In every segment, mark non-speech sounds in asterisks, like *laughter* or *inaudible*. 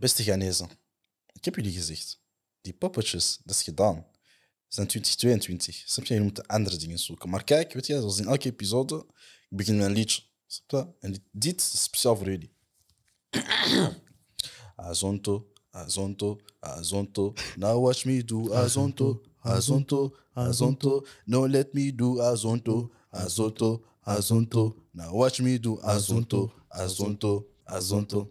Beste Ghanese, ik heb jullie gezegd. Die poppetjes, dat is gedaan. We zijn 2022. Snap je? Moet andere dingen zoeken. Maar kijk, weet je, zoals in elke episode, ik begin met een liedje. Snap? En dit, dit is speciaal voor jullie. *coughs* Azonto, Azonto, Azonto. Now watch me do Azonto, Azonto, Azonto. No let me do Azonto, Azonto, Azonto. Now watch me do Azonto, Azonto, Azonto.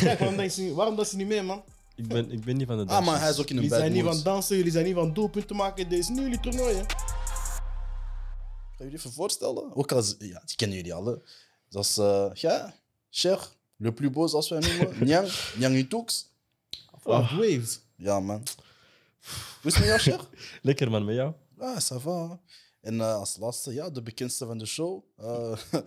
Kijk, waarom dansen waarom dansen niet mee, man? Ik ben, ik ben niet van de Ah, dansjes. maar hij is ook in een Jullie bad zijn niet mood. van dansen, jullie zijn niet van doelpunten maken. Dit is nu jullie toernooi, hè? Ga je jullie even voorstellen? Ook als, ja, die kennen jullie alle. Dat is, eh, ja, Cher, le plus beau, zoals wij noemen. Nyang, Nyang. Oh, Waves. Ja, man. Hoe is het met jou, Cher? Lekker man, met jou? Ah, ça va. En eh, als laatste, ja, de bekendste van de show. eh *laughs*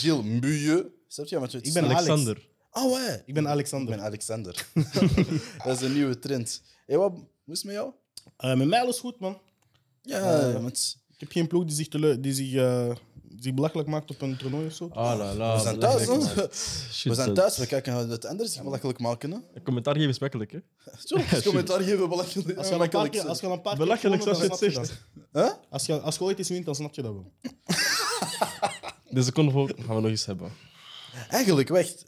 Gilles Mbuyeux. Snap je? Met Ik ben Alex. Alexander. Oh, ouais. Ik ben Ik Alexander. ben Alexander. *laughs* dat is een nieuwe trend. Hé, wat hoe is het met jou? Eh, met mij alles goed, man. Ja, met, Ik heb geen ploeg die zich, tele- die zich, eh, zich belachelijk maakt op een toernooi of zo. Ah la la. we zijn thuis. Shit, *laughs* We zijn dat- thuis, we kijken naar het anders zich belachelijk maken. Hè? Een *laughs* commentaar geven is makkelijk, hè? Zo, commentaar geven belachelijk. Als je al een paar keer, als je al een paar keer Belachelijk zoals je het zegt. Huh? Als je, als je ooit eens wint, dan snap je dat wel. Deze convo gaan we nog eens hebben. Eigenlijk, wacht.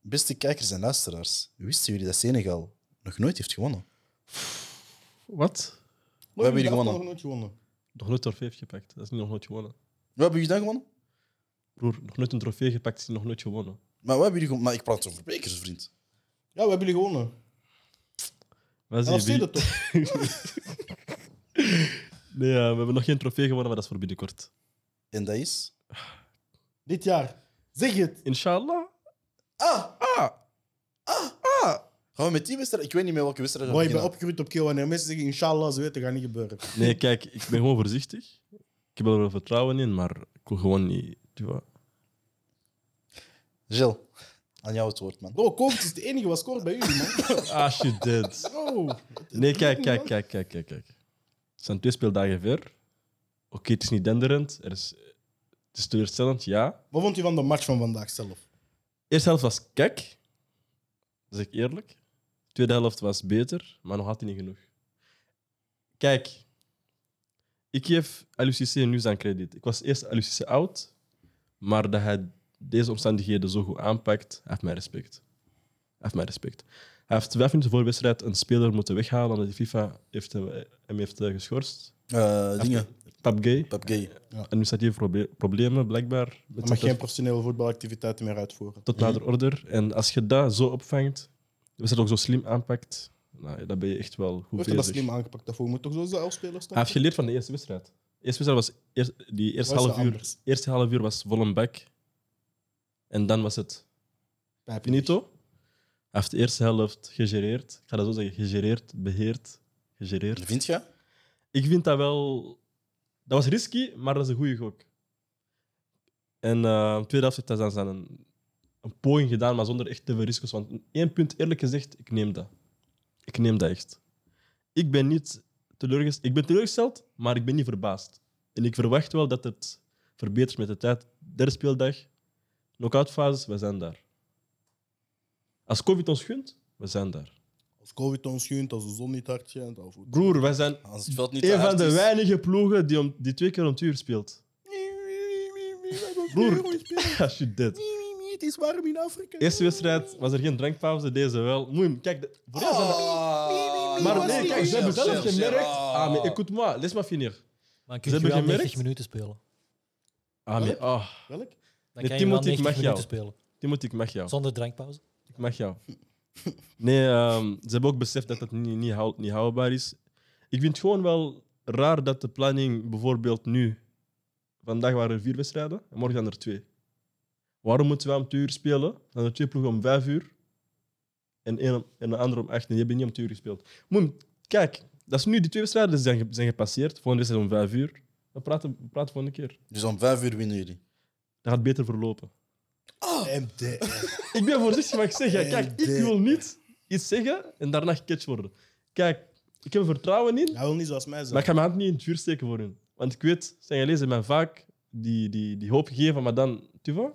Beste kijkers en luisteraars, wisten jullie dat Senegal nog nooit heeft gewonnen? Wat? We hebben jullie Nog gewonnen. nooit gewonnen. Nog nooit een trofee heeft gepakt. Dat is niet nog nooit gewonnen. We hebben jullie dan gewonnen? Broer, nog nooit een trofee gepakt is nog nooit gewonnen. Maar we hebben jullie gewonnen. Maar ik praat over bekers, vriend. Ja, we hebben jullie gewonnen. Wat En nog zie je? toch? *laughs* Nee, ja, we hebben nog geen trofee gewonnen, maar dat is voor binnenkort. En dat is... Dit jaar. Zeg het. Inshallah. Ah! Ah! Ah! Ah! Gaan we met die wedstrijd? Ik weet niet meer welke wedstrijd we Boy, ik ben opgegroeid op Keel. Wanneer mensen zeggen, inshallah, ze weten, gaat niet gebeuren. Nee, kijk, ik ben gewoon voorzichtig. Ik heb er wel vertrouwen in, maar ik wil gewoon niet. Gilles, aan jou het woord, man. Bro, Kovac is de enige wat scoort bij jullie, man. Ah, shit, dead. Bro. Nee, kijk, kijk, kijk, kijk, kijk, kijk. Het zijn twee speeldagen ver. Oké, het is niet denderend. Er is, het is teleurstellend, ja. Wat vond je van de match van vandaag zelf? Eerste helft was kek. Dat zeg ik eerlijk. Tweede helft was beter, maar nog had hij niet genoeg. Kijk, ik geef LUCC nu zijn krediet. Ik was eerst LUCC oud, maar dat hij deze omstandigheden zo goed aanpakt, hij heeft mijn respect. Hij heeft mijn respect. Hij heeft vijf minuten voor de wedstrijd een speler moeten weghalen omdat de FIFA heeft hem, hem heeft eh, geschorst. Eh dingen. Pap Gay. Pap Gay. Administratieve proble- problemen, blijkbaar. Je mag geen professionele voetbalactiviteiten meer uitvoeren. tot nader order. En als je dat zo opvangt, de wedstrijd ook zo slim aanpakt, nou, dan ben je echt wel goed heeft hij dat bezig. slim aangepakt? Daarvoor moet toch zo zijn spelers staan? Hij heeft geleerd van de eerste wedstrijd. De eerste wedstrijd was eerst, die eerste Was half uur. Eerste half uur was vol een bak. En dan was het finito. Hij heeft de eerste helft gegereerd. Ik ga dat zo zeggen: gegereerd, beheerd, gegereerd. Vind je? Ik vind dat wel. Dat was risky, maar dat is een goede gok. En eh tweede helft heeft zijn een, een poging gedaan, maar zonder echt te veel risico's. Want één punt, eerlijk gezegd, ik neem dat. Ik neem dat echt. Ik ben niet teleurgesteld. Ik ben teleurgesteld, maar ik ben niet verbaasd. En ik verwacht wel dat het verbetert met de tijd. Derde speeldag, knock-outfases, we zijn daar. Als COVID ons gunt, we zijn daar. Als COVID ons gunt, als de zon niet hard schijnt. Of... Broer, wij zijn Als het veld niet te een van de is. weinige ploegen die, om, die twee keer om het uur speelt. Broer, als je dit. Het is warm in Afrika. Eerste wedstrijd was er geen drankpauze, deze wel. Moeim, kijk, de- voor jou zijn Ah. de- maar nee, kijk, ze hebben zelf gemerkt. ah. Maar écoute-moi, laisse me finir. Maar Ze kun je hebben wel 90 gemerkt- minuten spelen. Ah, maar, ah, Welk? Dan Nee, kan je wel ik 90 mag minuten jou. spelen. Timothy, ik mag jou. Zonder drankpauze. Ik mag jou. Nee, ehm, ze hebben ook beseft dat het niet, niet, hou- niet houdbaar is. Ik vind het gewoon wel raar dat de planning bijvoorbeeld nu... Vandaag waren er vier wedstrijden en morgen zijn er twee. Waarom moeten we om twee uur spelen? Dan zijn er twee ploegen om vijf uur en een, en een andere om acht. En die hebben niet om twee uur gespeeld. Kijk, dat is nu die twee wedstrijden zijn, zijn gepasseerd. Volgende wedstrijd om vijf uur. We praten, we praten volgende keer. Dus om vijf uur winnen jullie. Dat gaat beter verlopen. MDR. Ik ben voorzichtig, maar ik zeg, kijk, ik wil niet iets zeggen en daarna gecatcht worden. Kijk, ik heb er vertrouwen in, Hij wil niet zoals mij zijn. maar ik ga mijn hand niet in het vuur steken voor hun. Want ik weet, Senegalezen hebben mij vaak die, die, die hoop gegeven, maar dan, tu vois?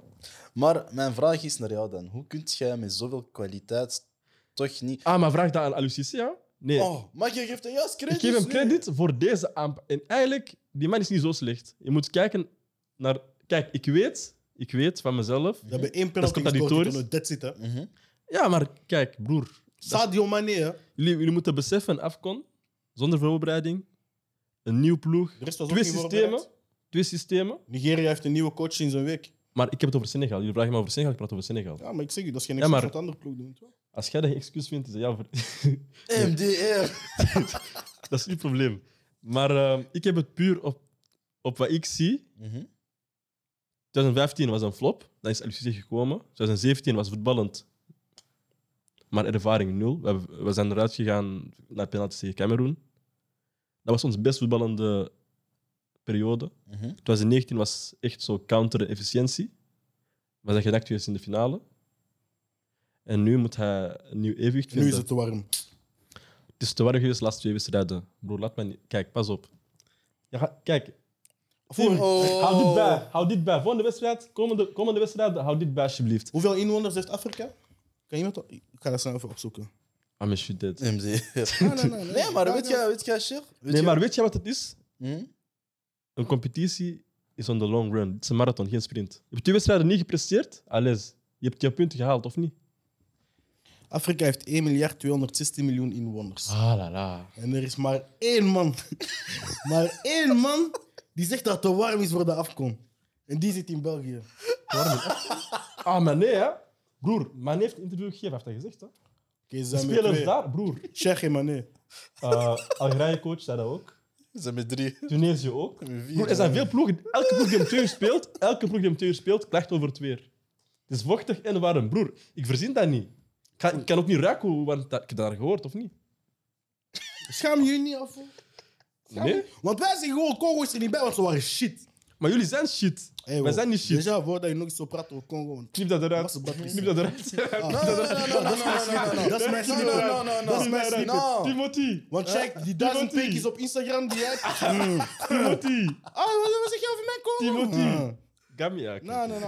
Maar mijn vraag is naar jou dan. Hoe kun jij met zoveel kwaliteit toch niet. Ah, maar vraag dat aan Alucissé, ja? Nee. Oh, maar je geeft hem juist credit. ik geef hem nu. credit voor deze aanpak. En eigenlijk, die man is niet zo slecht. Je moet kijken naar... Kijk, ik weet, ik weet van mezelf... We hebben één penalty Dat is gescoord contradictorisch. toen That's it, hè. Mhm. Ja, maar kijk, broer. Sadio Mane, hè. Jullie, jullie moeten beseffen, Afcon, zonder voorbereiding, een nieuw ploeg, De rest was ook twee niet systemen, voorbereid. twee systemen. Nigeria heeft een nieuwe coach sinds een week. Maar ik heb het over Senegal. Jullie vragen me over Senegal, ik praat over Senegal. Ja, maar ik zeg je, dat is geen Ja, excuus maar- wat andere ploeg doen. toch? Als jij dat geen excuus vindt, is dat jouw... ver- *laughs* MDR. *laughs* dat is uw probleem. Maar eh, ik heb het puur op, op wat ik zie. Mhm. 2015 was een flop, dan is LUC gekomen. 2017 was voetballend, maar ervaring nul. We, hebben- we zijn eruit gegaan naar penalty tegen Cameroen. Dat was ons best voetballende periode. Mhm. 2019 was echt zo counter-efficiëntie. We zijn gedakt geweest in de finale. En nu moet hij een nieuw evenwicht Nu vinden. is het te warm. Het is te warm geweest de laatste twee wedstrijden. Broer, laat mij niet... Kijk, pas op. Ja, kijk, Tim, Oh. hou dit bij. Hou dit bij. Volgende wedstrijd, komende, komende wedstrijd, hou dit bij alsjeblieft. Hoeveel inwoners heeft Afrika? Kan iemand dat? Ik ga dat snel even opzoeken. I'm a shit dead. MDR. *laughs* Nee, nee, nee. Nee, maar weet je, weet je? Weet Nee, je- maar weet je wat het is? Hm? Een competitie is on the long run. Het is een marathon, geen sprint. Je hebt twee wedstrijden niet gepresteerd, alles. Je hebt je punten gehaald, of niet? Afrika heeft 1 miljard 216 miljoen inwoners. Ah, la la. En er is maar één man. *laughs* maar één man die zegt dat het te warm is voor de afkom. En die zit in België. Ah, maar nee, hè? Broer, Mane heeft een interview gegeven, heeft hij gezegd. Hè? Oké, ze De zijn met spelers twee. daar, broer. Cheikh en Mané. Uh, Algerije coach zei dat ook. Ze zijn met drie. Tunesië ook. Met vier, Broer, er zijn veel ploegen. Elke ploeg die om twee uur speelt, elke ploeg die om twee uur speelt, klaagt over het weer. Het is vochtig en warm. Broer, ik verzin dat niet. Ik, ga- ik kan ook niet ruiken, hoe- want dat, ik heb dat gehoord, of niet? Schaam jullie niet af? hoor? Nee? Want wij zijn gewoon Congo's er niet bij, want ze waren shit. Maar jullie zijn shit. Hey, wij zijn niet shit. Déjà, voordat je nog zo praat over Congo. Knip dat eruit. Knip dat eruit. Dat is mijn snippet. Dat is mijn snippet. Timothy. Want check, die duizend pinkies op Instagram die jij Timothy. Ah, wat zeg je over mijn Congo? Timothy. Gambia.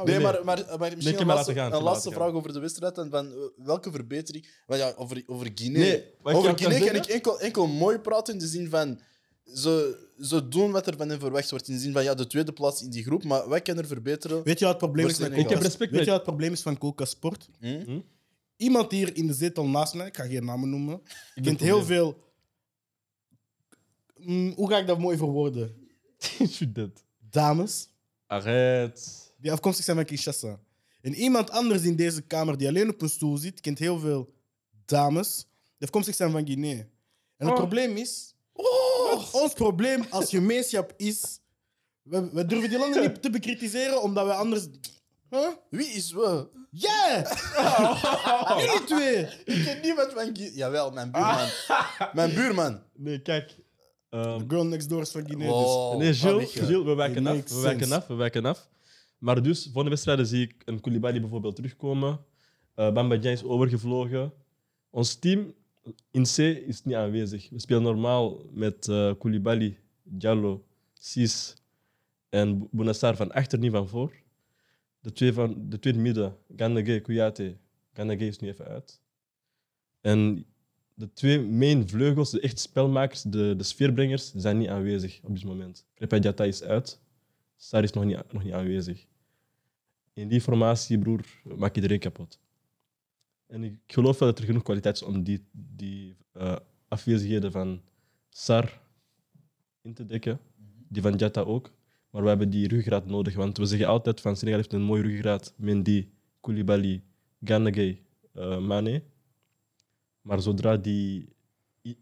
Nee, maar, maar, maar misschien een laatste, vraag over de wedstrijd. Van, eh, welke verbetering? Want ja, over, Guinea. over Guinea kan ik enkel, enkel mooi praten in de zin van ze, ze doen wat er van hen verwacht wordt. In de zin van ja, de tweede plaats in die groep. Maar wij kunnen er verbeteren. Weet je wat het probleem is met? Ik heb respect Weet je wat het probleem is van Coca Sport? Hm? Iemand hier in de zetel naast mij, ik ga geen namen noemen, *laughs* ben kent heel veel... Mm, hoe ga ik dat mooi verwoorden? *laughs* Dames Arrête. die afkomstig zijn van Kinshasa. En iemand anders in deze kamer die alleen op een stoel zit, kent heel veel dames die afkomstig zijn van Guinea. En het Oh. probleem is... Ons probleem als gemeenschap is... We, we durven die landen niet te bekritiseren, omdat we anders... Huh? Wie is we? Yeah! Jullie twee! Ik ken niemand van Guinea. Jawel, mijn buurman. Mijn buurman. Nee, kijk. Ehm, Girl next door is van Guinea. dus- Oh, nee, ah, Gilles, we wijken It af. makes We wijken sense. af, we wijken af. Maar dus, volgende wedstrijden zie ik een Koulibaly bijvoorbeeld terugkomen. Eh Bamba is overgevlogen. Ons team in C is niet aanwezig. We spelen normaal met eh Koulibaly, Diallo, Sis en Bounassar van achter, niet van voor. De twee van de tweede midden, Gandage, Kouyaté. Gandage is nu even uit. En de twee main vleugels, de echt spelmakers, de, de sfeerbrengers, zijn niet aanwezig op dit moment. Krepin Diatta is uit. Sar is nog niet, nog niet aanwezig. In die formatie, broer, maak iedereen kapot. En ik geloof wel dat er genoeg kwaliteit is om die, die eh, afwezigheden van Sar in te dekken. Die van Diatta ook. Maar we hebben die ruggengraat nodig. Want we zeggen altijd van Senegal heeft een mooie ruggengraat. Mendy, Koulibaly, Ganagay, eh Mane. Maar zodra die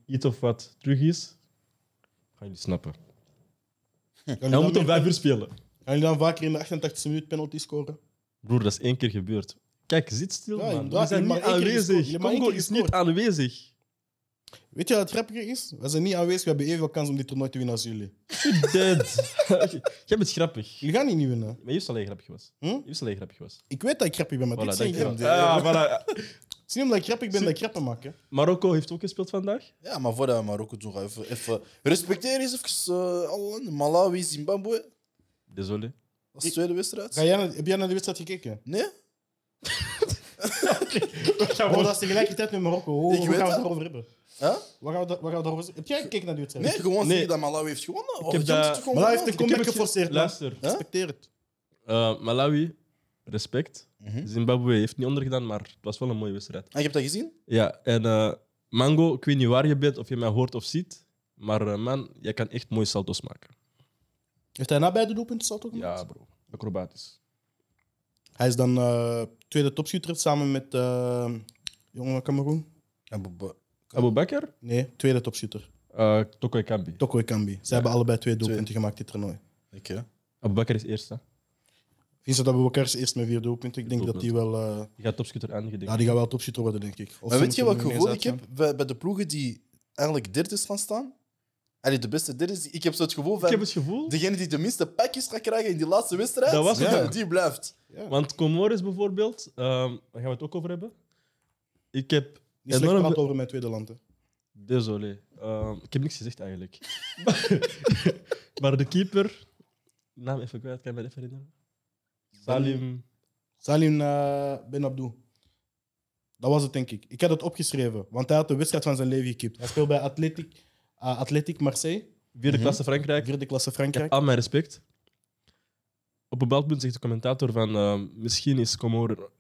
iets of wat terug is, gaan jullie snappen. Gaan En we jullie moeten dan vijf uur spelen. gaan jullie dan vaker in de 88e minuut penalty scoren? Broer, dat is één keer gebeurd. Kijk, zit stil, Ja, man. We zijn je niet. Je aanwezig. Congo is niet aanwezig. Weet je wat het grappige is? We zijn niet aanwezig, we hebben evenveel kans om dit toernooi te winnen als jullie. Dead. *laughs* Jij bent grappig. Jullie gaan niet niet winnen. Maar je wist alleen grappig was. Hm? Je wist alleen grappig was. Ik weet dat ik grappig ben, maar Voilà, dit is grap. Ja, voilà. *laughs* Het is niet omdat ik grappig ben dat ik grappen maak. Hè. Marokko heeft ook gespeeld vandaag. Ja, maar voordat we Marokko doen, ga even, even respecteer eens even uh, alle landen. Malawi, Zimbabwe. Désolé. Dat is de tweede wedstrijd. Ga jij naar- heb jij naar de wedstrijd gekeken? Nee? Oh, dat is tegelijkertijd met Marokko. Hoe, Ik hoe weet gaan we het daarover hebben? Huh? Wat gaan we, gaan daarover? Heb jij gekeken naar die wedstrijd? Nee, gewoon Nee. zeggen dat Malawi heeft gewonnen. Of heb dat- Malawi heeft de gewonnen? comeback Ik heb het ge- geforceerd. man. Luister. Huh? Respecteer het. Eh, Malawi, respect. Mhm. Zimbabwe heeft niet ondergedaan, maar het was wel een mooie wedstrijd. En je hebt dat gezien? Ja, en eh, Mango, ik weet niet waar je bent, of je mij hoort of ziet, maar eh, man, jij kan echt mooie salto's maken. Heeft hij na beide doelpunten salto gemaakt? Ja, bro. Acrobatisch. Hij is dan eh, tweede topschutter samen met uh, jongen van Cameroen. Abu Bakr, Nee, tweede topschutter. uh, Toko Ekambi. Toko Ekambi. Ze hebben allebei twee doelpunten gemaakt dit toernooi. Oké. Abu Bakr is eerst, hè. Vincent Abubakar is eerst met vier doelpunten. Ik denk dat die wel... eh, Die gaat topschutter denk ja, die gaat wel topschutter worden, denk ik. Of Maar weet je wat gevoel ik heb bij, bij de ploegen die eigenlijk derde gaan staan? Allee, de beste derde. is- Ik heb zo het gevoel Ik van... heb het gevoel, Degene die de minste pakjes gaat krijgen in die laatste wedstrijd, Dat was het ook. die blijft. Ja. want Comoris bijvoorbeeld, ehm, daar gaan we het ook over hebben. Ik heb Niet slecht enorm... praat over mijn tweede land. hè. Désolé. Ehm, ik heb niks gezegd eigenlijk. *laughs* maar de keeper, naam even kwijt, kan je me even herinneren? Salim. Salim eh, Ben Abdou. Dat was het, denk ik. Ik had het opgeschreven, want hij had de wedstrijd van zijn leven gekiept. Hij speelt bij Athletic, uh, Athletic Marseille, Vierde Mhm. klasse Frankrijk. vierde klasse Ik heb Frankrijk. al mijn respect. Op een bepaald punt zegt de commentator van ehm, misschien is Comor-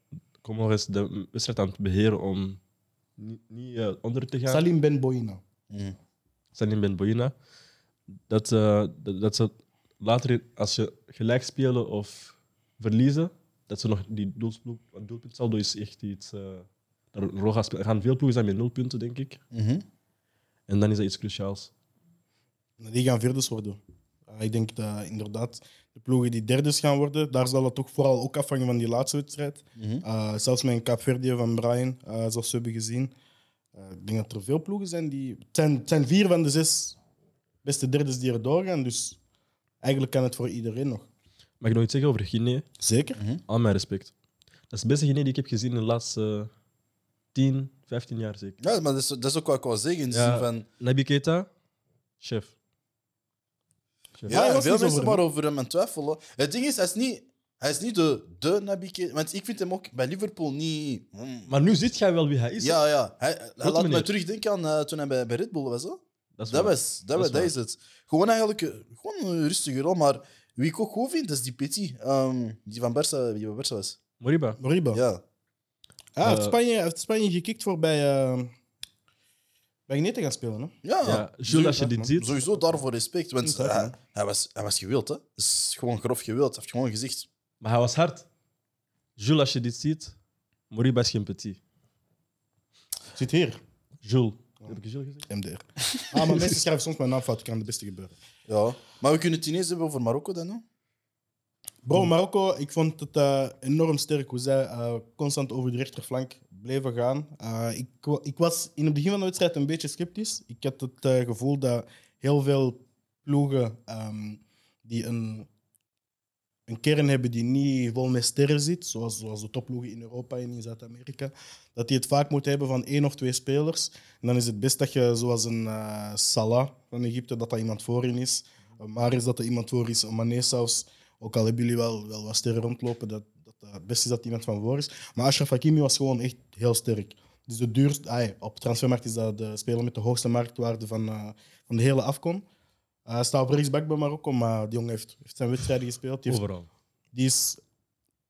Comores de wedstrijd aan het beheren om niet, niet eh, onder te gaan. Salim Ben Boina. Mhm. Salim Ben Boina. Dat, eh, dat, dat ze later, als ze gelijk spelen of verliezen, dat ze nog die doelpunt, doelpuntsaldo is echt iets. eh spelen. Er gaan veel ploegen zijn met nul punten, denk ik. Mhm. En dan is dat iets cruciaals. Die gaan vierdes worden. Uh, ik denk dat inderdaad de ploegen die derdes gaan worden, daar zal het toch vooral ook afhangen van die laatste wedstrijd. Mhm. Uh, zelfs met een Kaapverdië van Brian, uh, zoals we hebben gezien. Ik denk dat er veel ploegen zijn die... Het zijn, het zijn vier van de zes beste derdes die er doorgaan, dus eigenlijk kan het voor iedereen nog. Mag ik nog iets zeggen over Guinea? Zeker. Al mijn respect. Dat is de beste Guinea die ik heb gezien in de laatste 10, 15 jaar zeker. Ja, maar dat is, dat is ook wat ik wou zeggen. In de zin van, Nabi Keita, chef. chef. Ja, veel mensen maar over hem en twijfelen. Het ding is, hij is niet, hij is niet de, de Nabi Keita. Want ik vind hem ook bij Liverpool niet... mm. Maar nu ziet jij wel wie hij is. Ja, ja. Hij, hij laat me meneer. terugdenken aan eh, toen hij bij, bij Red Bull was. Hè? dat is Dat, waar. was, dat, Dat was, dat is het. Gewoon eigenlijk eh, gewoon een rustige rol. Maar wie ik ook goed vind, dat is die Petit. ehm, die van Barça, die bij Barça was. Moriba. Moriba. Ja. Ja. hij, heeft Eh, Spanje, heeft Spanje gekikt voor bij, uh, bij gaan spelen. Hè? Ja, Ja, Jules, als je dit ziet. sowieso daarvoor respect. Want Inderdaad, hij, was, hij was gewild. Hè? Is gewoon grof gewild. Hij heeft gewoon gezegd. Maar hij was hard. Jules, als je dit ziet. Moriba is geen petit. Zit hier, Jules. Heb ik Jules gezegd? MDR. Ah, maar mensen schrijven soms mijn naam fout, kan de beste gebeuren. Ja. Maar we kunnen het ineens hebben over Marokko dan. Hè? Bro, Marokko, ik vond het eh, enorm sterk hoe zij eh, constant over de rechterflank bleven gaan. Eh, ik, ik was in het begin van de wedstrijd een beetje sceptisch. Ik had het gevoel dat heel veel ploegen ehm, die een, een kern hebben die niet vol met sterren zit, zoals, zoals de topploegen in Europa en in Zuid-Amerika, dat die het vaak moeten hebben van één of twee spelers. En dan is het best dat je, zoals een Salah van Egypte, dat dat iemand voorin is. Een Mahrez dat er iemand voor is. Een Mané zelfs. Ook al hebben jullie wel, wel wat sterren rondlopen, dat, dat eh, het beste is dat iemand van voor is. Maar Ashraf Hakimi was gewoon echt heel sterk. Dus de duurste, ah, ja, op transfermarkt is dat de speler met de hoogste marktwaarde van, eh, van de hele afkom. Eh, Hij staat op rechtsback bij Marokko, maar die jongen heeft, heeft zijn wedstrijden gespeeld. Die heeft Overal. die is,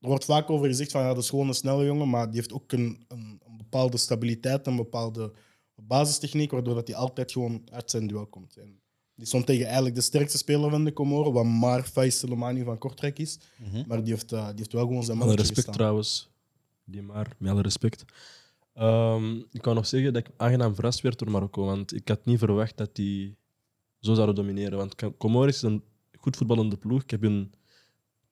er wordt vaak over gezegd van ja, dat is gewoon een snelle jongen, maar die heeft ook een, een, een bepaalde stabiliteit, een bepaalde basistechniek, waardoor dat hij altijd gewoon uit zijn duel komt. En die stond tegen eigenlijk de sterkste speler van de Comoren, wat maar Faiz Soleimani van Kortrijk is. Maar die heeft, eh, die heeft wel gewoon zijn Met alle respect gestaan. trouwens. Die maar, met alle respect. Ehm, ik kan nog zeggen dat ik aangenaam verrast werd door Marokko. Want ik had niet verwacht dat die zo zouden domineren. Want Comoris is een goed voetballende ploeg. Ik heb hun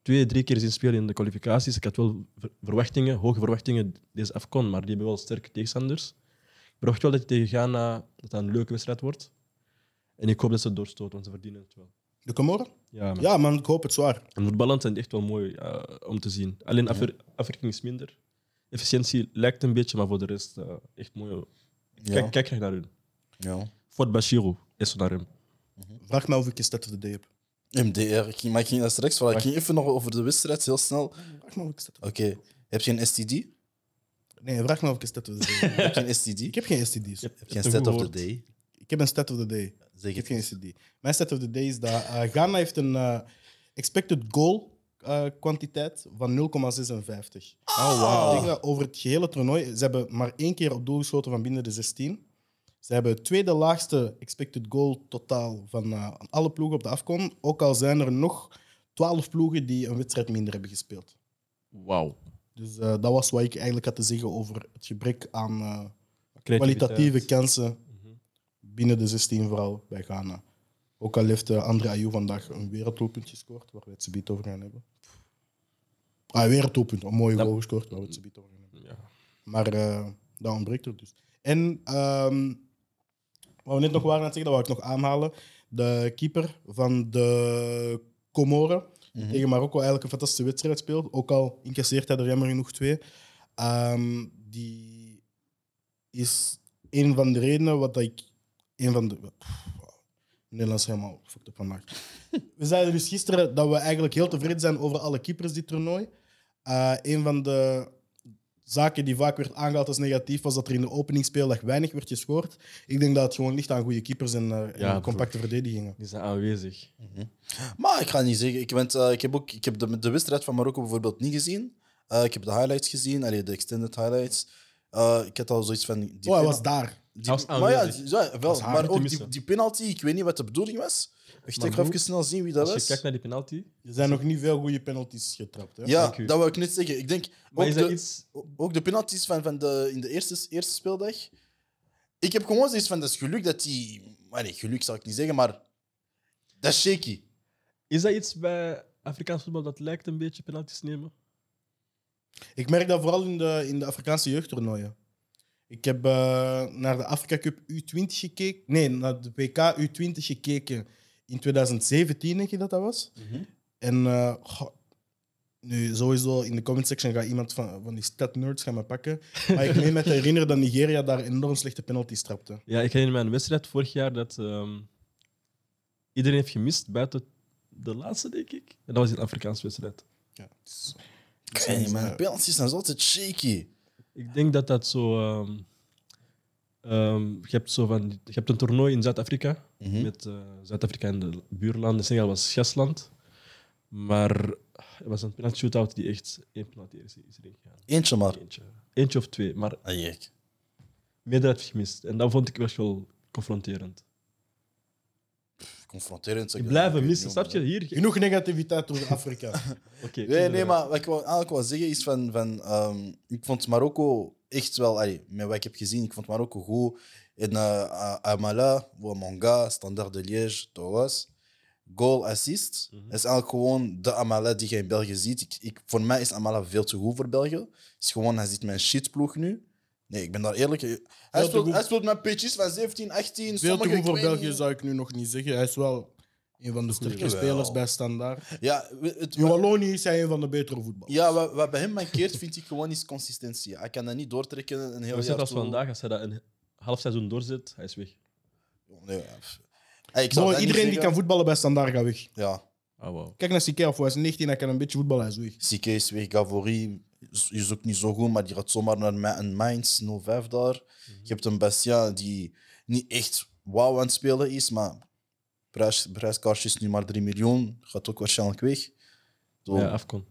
twee, drie keer zien spelen in de kwalificaties. Ik had wel ver- verwachtingen, hoge verwachtingen deze afkon, maar die hebben wel sterke tegenstanders. Ik verwacht wel dat je tegen Ghana dat dat een leuke wedstrijd wordt. En ik hoop dat ze het doorstoten, want ze verdienen het wel. De Comoren? Ja, man. Ja, man, ik hoop het zwaar. En voetballend zijn die echt wel mooi eh, om te zien. Alleen afwer afwerking is minder. Efficiëntie lijkt een beetje, maar voor de rest eh, echt mooi. Ja. Kijk, kijk graag naar hun. ja. Fort Bashiro is naar hem. Vraag me of ik een stat of the day heb. MDR. Ik ging, maar ik ging dat straks vragen. Ik ging even nog over de wedstrijd, heel snel. Vraag me of ik een stat Oké. Heb je een STD? Nee, vraag me of ik een stat of the day heb. Heb je een STD? Ik heb geen STD's. Geen je hebt stat of the day. Ik heb een stat of the day. Zeg Ik heb geen. STD. Mijn stat of the day is dat eh, Ghana heeft een eh, expected goal eh, kwantiteit van 0,56. Oh, Ik denk dat over het gehele toernooi, ze hebben maar één keer op doel geschoten van binnen de 16. Ze hebben het tweede laagste expected goal totaal van eh, alle ploegen op de afkom. Ook al zijn er nog 12 ploegen die een wedstrijd minder hebben gespeeld. Wauw. Dus eh, dat was wat ik eigenlijk had te zeggen over het gebrek aan eh, kwalitatieve kansen. Binnen de 16 vooral bij Ghana. Ook al heeft uh, André Ayew vandaag een werelddoelpunt gescoord, waar we het zo biedt over gaan hebben. Ah, een werelddoelpunt, een mooie goal gescoord, waar we het zo biedt over gaan hebben. Ja. Maar eh dat ontbreekt er dus. En ehm, wat we net nog waren aan het zeggen, dat wou ik nog aanhalen. De keeper van de Comoren, die tegen Marokko eigenlijk een fantastische wedstrijd speelt. Ook al incasseert hij er jammer genoeg twee. Ehm, die is een van de redenen wat dat ik... Een van de... Nederlands helemaal fucked up vandaag. *laughs* We zeiden dus gisteren dat we eigenlijk heel tevreden zijn over alle keepers dit toernooi. Eh een van de zaken die vaak werd aangehaald als negatief was dat er in de openingsspeeldag weinig werd gescoord. Ik denk dat het gewoon ligt aan goede keepers en, eh, en compacte verdedigingen. Die zijn aanwezig. Maar ik ga niet zeggen. Ik, eh, ik heb, ook, ik heb de, de wedstrijd van Marokko bijvoorbeeld niet gezien. Eh, ik heb de highlights gezien, allee, de extended highlights. Eh, ik had al zoiets van. Die Oh, hij was daar. die- Hij was maar ja, aanwezig. die- ja, wel, was haar maar niet te ook die, missen. die penalty, ik weet niet wat de bedoeling was. Ik ga hoe- even snel zien wie dat Als je was. kijkt naar die penalty. Er zijn nog niet veel goede penalties getrapt. Hè? Ja, Dank u. dat wil ik net zeggen. Ik denk Maar ook is dat de, iets... ook de penalties van, van de, in de eerste, eerste speeldag. Ik heb gewoon zoiets van dat is geluk dat die. Maar nee, geluk zal ik niet zeggen, maar dat is shaky. Is dat iets bij Afrikaans voetbal dat lijkt een beetje penalties nemen? Ik merk dat vooral in de, in de Afrikaanse jeugdtoernooien. Ik heb eh, naar de Afrika Cup U20 gekeken. Nee, naar de WK U20 gekeken in 2017, denk je dat dat was. En eh, goh, nu, sowieso in de comment section gaat iemand van, van die stat nerds gaan me pakken. Maar ik meen me te herinneren dat Nigeria daar enorm slechte penalties trapte. Ja, ik herinner me een wedstrijd vorig jaar dat ehm, iedereen heeft gemist buiten de laatste, denk ik. En dat was een Afrikaanse wedstrijd. Ja, dus- Niet, man. Penalties zijn altijd shaky. Ik denk dat dat zo. ehm, ehm, je, hebt zo van, je hebt een toernooi in Zuid-Afrika Mhm. met eh, Zuid-Afrika en de buurlanden. Senegal was gastland. Maar er was een penalty shootout die echt één penalty is, is erin gegaan. Eentje maar. Eentje. Eentje of twee, maar Ah, jek. meerdere heb je gemist. En dat vond ik wel confronterend. Confronterend. Die dat. blijven missen, snap je? Hier. Genoeg negativiteit over Afrika. *laughs* Nee, nee, maar wat ik wou, eigenlijk wil zeggen is van... van ehm, ik vond Marokko echt wel... Allee, met wat ik heb gezien, ik vond Marokko goed. En uh, Amala, Manga, Standard de Liège, dat was. Goal, assist. Dat is eigenlijk gewoon de Amala die je in België ziet. Ik, ik, voor mij is Amala veel te goed voor België. Het is gewoon, hij met een shitploeg nu. Nee, ik ben daar eerlijk... Hij te speelt, goed. hij speelt met pitches van 17, 18. Veel te sommige, goed ik voor weet België niet. zou ik nu nog niet zeggen. Hij is wel een van de sterke Jawel. spelers bij Standaard. Ja, het, In Wallonië is hij een van de betere voetballers. Ja, wat, wat bij hem mankeert, vind ik gewoon is consistentie. Hij kan dat niet doortrekken een heel We jaar als toe. vandaag, als hij dat een half seizoen doorzet, hij is weg. Nee, ja. Hey, ik zou Bro, dat niet iedereen die zeggen. kan voetballen bij Standaard gaat weg. Ja, Oh, wow. Kijk naar Siké, of hij is 19 hij kan een beetje voetballen, hij is weg. Sique is weg, Gavori is, is ook niet zo goed, maar die gaat zomaar naar een Mainz 05 daar. Je hebt een Bastien die niet echt wauw aan het spelen is, maar prijs, prijskaartje is nu maar 3 miljoen, gaat ook waarschijnlijk weg. Zo. Ja, Afcon.